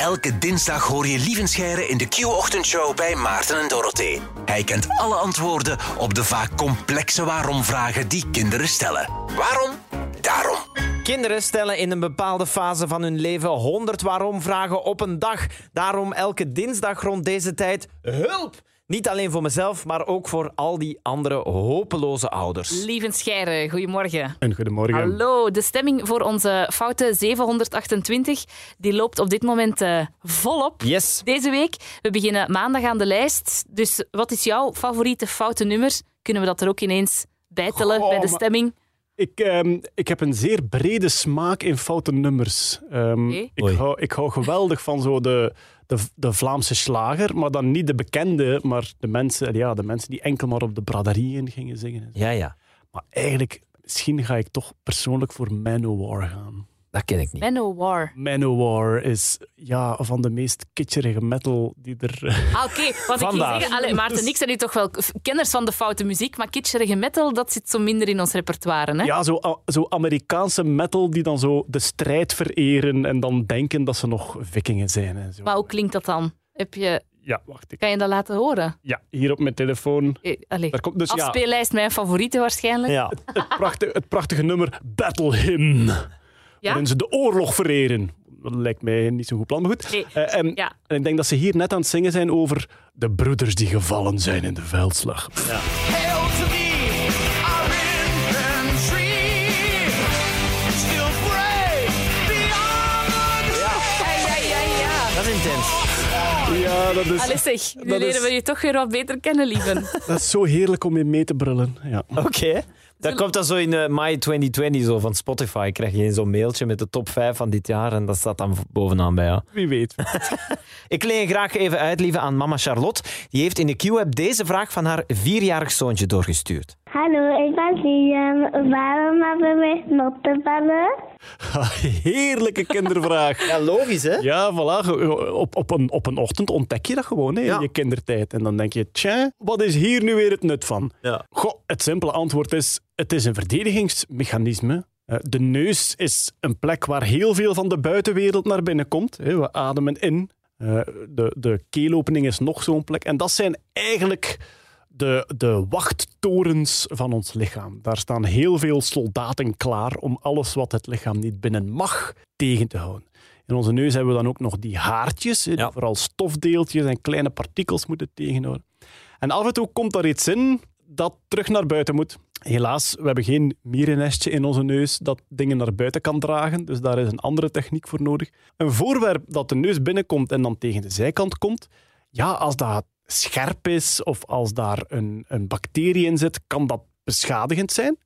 Elke dinsdag hoor je Lievenscheire in de Q-ochtendshow bij Maarten en Dorothee. Hij kent alle antwoorden op de vaak complexe waarom-vragen die kinderen stellen. Waarom? Daarom. Kinderen stellen in een bepaalde fase van hun leven 100 waarom-vragen op een dag. Daarom elke dinsdag rond deze tijd hulp! Niet alleen voor mezelf, maar ook voor al die andere hopeloze ouders. Lieven Scheire, goedemorgen. En goedemorgen. Hallo, de stemming voor onze foute 728 die loopt op dit moment eh, volop. Yes. Deze week, we beginnen maandag aan de lijst. Dus wat is jouw favoriete foute nummer? Kunnen we dat er ook ineens bijtellen Goh, bij de maar- stemming? Ik, ehm, ik heb een zeer brede smaak in foute nummers. Ehm, ik, hou, ik hou geweldig van zo de, de, de Vlaamse slager, maar dan niet de bekende, maar de mensen, ja, de mensen die enkel maar op de braderieën gingen zingen. Ja, ja. Maar eigenlijk, misschien ga ik toch persoonlijk voor Manowar gaan. Dat ken ik niet. Manowar. Manowar is ja, van de meest kitscherige metal die er... Ah, oké. Want ik ging Vandaar. zeggen, allee, Maarten en ik zijn nu toch wel kenners van de foute muziek, maar kitscherige metal, dat zit zo minder in ons repertoire. Hè? Ja, zo, zo Amerikaanse metal die dan zo de strijd vereren en dan denken dat ze nog vikingen zijn. En zo. Maar hoe klinkt dat dan? Heb je, Ja, wacht. Ik, kan je dat laten horen? ja, hier op mijn telefoon. Eh, Allee, Daar komt, dus ja, afspeellijst mijn favorieten waarschijnlijk. Ja. het, prachtige, het prachtige nummer Battle Hymn. Ja? Waarin ze de oorlog vereren. Dat lijkt mij niet zo'n goed plan, maar goed. Nee. Eh, en, Ja. en ik denk dat ze hier net aan het zingen zijn over de broeders die gevallen zijn in de veldslag. Hail to thee, our infantry, still brave beyond the Ja, ja, ja, ja. Dat is intens. Ja, dat is, Allee zeg, nu Dat is- leren we je toch weer wat beter kennen, lieven. dat is zo heerlijk om je mee te brullen. Ja. Oké. Dat komt dan zo in eh mei 2020 zo van Spotify. Krijg je zo'n mailtje met de top 5 van dit jaar en dat staat dan bovenaan bij jou. Wie weet. Ik leen graag even uit, lieve, aan mama Charlotte. Die heeft in de Q-app deze vraag van haar vierjarig zoontje doorgestuurd. Hallo, ik ben Liam. Waarom hebben we snottenballen? Heerlijke kindervraag. Ja, logisch, hè? Ja, voilà. Op, op, een, op een ochtend ontdek je dat gewoon hè, Ja. in je kindertijd. En dan denk je, tja, wat is hier nu weer het nut van? Ja. Goh, het simpele antwoord is, het is een verdedigingsmechanisme. Eh, De neus is een plek waar heel veel van de buitenwereld naar binnen komt. hè. We ademen in. Eh, De, de keelopening is nog zo'n plek. En dat zijn eigenlijk de, de wachttorens van ons lichaam. Daar staan heel veel soldaten klaar om alles wat het lichaam niet binnen mag tegen te houden. In onze neus hebben we dan ook nog die haartjes, die Ja. vooral stofdeeltjes en kleine partikels moeten tegenhouden. En af en toe komt daar iets in dat terug naar buiten moet. Helaas, we hebben geen mierennestje in onze neus dat dingen naar buiten kan dragen, dus daar is een andere techniek voor nodig. Een voorwerp dat de neus binnenkomt en dan tegen de zijkant komt, ja, als dat scherp is of als daar een, een bacterie in zit, kan dat beschadigend zijn.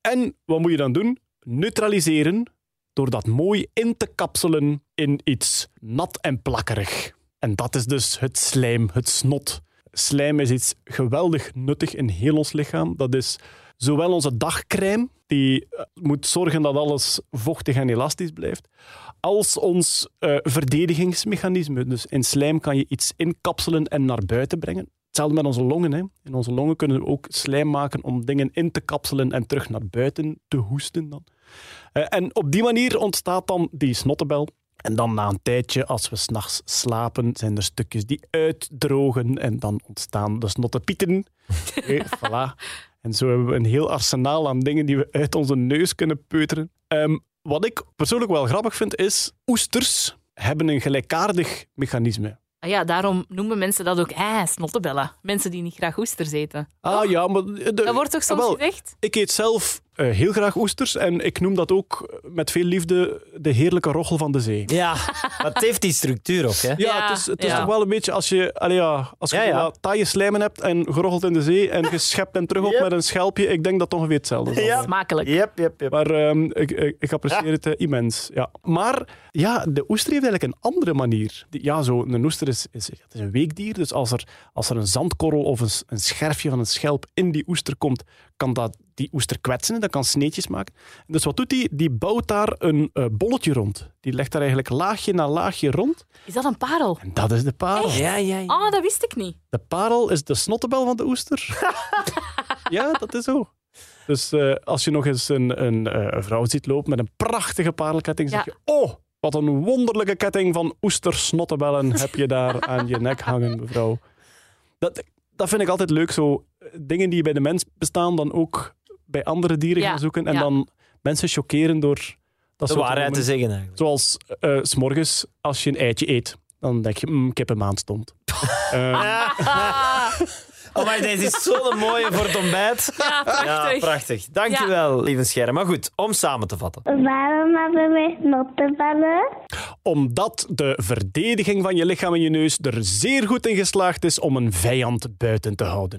En wat moet je dan doen? Neutraliseren door dat mooi in te kapselen in iets nat en plakkerig. En dat is dus het slijm, het snot. Slijm is iets geweldig nuttig in heel ons lichaam. Dat is zowel onze dagcrème, die eh, moet zorgen dat alles vochtig en elastisch blijft, als ons eh, verdedigingsmechanisme. Dus in slijm kan je iets inkapselen en naar buiten brengen. Hetzelfde met onze longen. Hè. In onze longen kunnen we ook slijm maken om dingen in te kapselen en terug naar buiten te hoesten. Dan. Eh, en op die manier ontstaat dan die snottebel. En dan na een tijdje, als we s'nachts slapen, zijn er stukjes die uitdrogen en dan ontstaan de snottepieten. Oké, voilà. En zo hebben we een heel arsenaal aan dingen die we uit onze neus kunnen peuteren. Ehm, wat ik persoonlijk wel grappig vind, is oesters hebben een gelijkaardig mechanisme. Ah ja, daarom noemen mensen dat ook eh, snottebellen. Mensen die niet graag oesters eten. Ah ja, maar... de- Dat wordt toch soms Ah, wel, gezegd? Ik eet zelf eh, heel graag oesters en ik noem dat ook met veel liefde de heerlijke rochel van de zee. Ja, maar het heeft die structuur ook, hè? Ja, Ja, het is, het is ja. toch wel een beetje als je, allee, ja, als je Ja, ja. wat taaie slijmen hebt en gerocheld in de zee en geschept en terug op Yep. met een schelpje. Ik denk dat het ongeveer hetzelfde is. Ja. Smakelijk. Yep, yep, yep. Maar ehm, ik, ik, ik apprecieer het eh, immens. Ja. Maar ja, de oester heeft eigenlijk een andere manier. Die- Ja, zo, een oester is, is, het is een weekdier. Dus als er, als er een zandkorrel of een scherfje van een schelp in die oester komt, kan dat die oester kwetsen. Dat kan sneetjes maken. Dus wat doet die? Die bouwt daar een eh, bolletje rond. Die legt daar eigenlijk laagje na laagje rond. Is dat een parel? En dat is de parel. Ja, ja, ja. Oh, dat wist ik niet. De parel is de snottebel van de oester. ja, dat is zo. Dus eh, als je nog eens een, een, eh, een vrouw ziet lopen met een prachtige parelketting, zeg je: Oh, Wat een wonderlijke ketting van oestersnottebellen heb je daar aan je nek hangen, mevrouw. Dat, dat vind ik altijd leuk, zo dingen die bij de mens bestaan, dan ook bij andere dieren Ja, gaan zoeken. En ja. dan mensen chockeren door dat De soort waarheid te zeggen eigenlijk. Zoals eh, s s'morgens, als je een eitje eet, dan denk je, mm, kippenmaan stond. Eh, Oh, maar deze is zo'n mooie voor het ontbijt. Ja, prachtig. Ja, prachtig. Dankjewel, lieve Scherm. Maar goed, om samen te vatten. Waarom hebben we snotteballen? omdat de verdediging van je lichaam en je neus er zeer goed in geslaagd is om een vijand buiten te houden.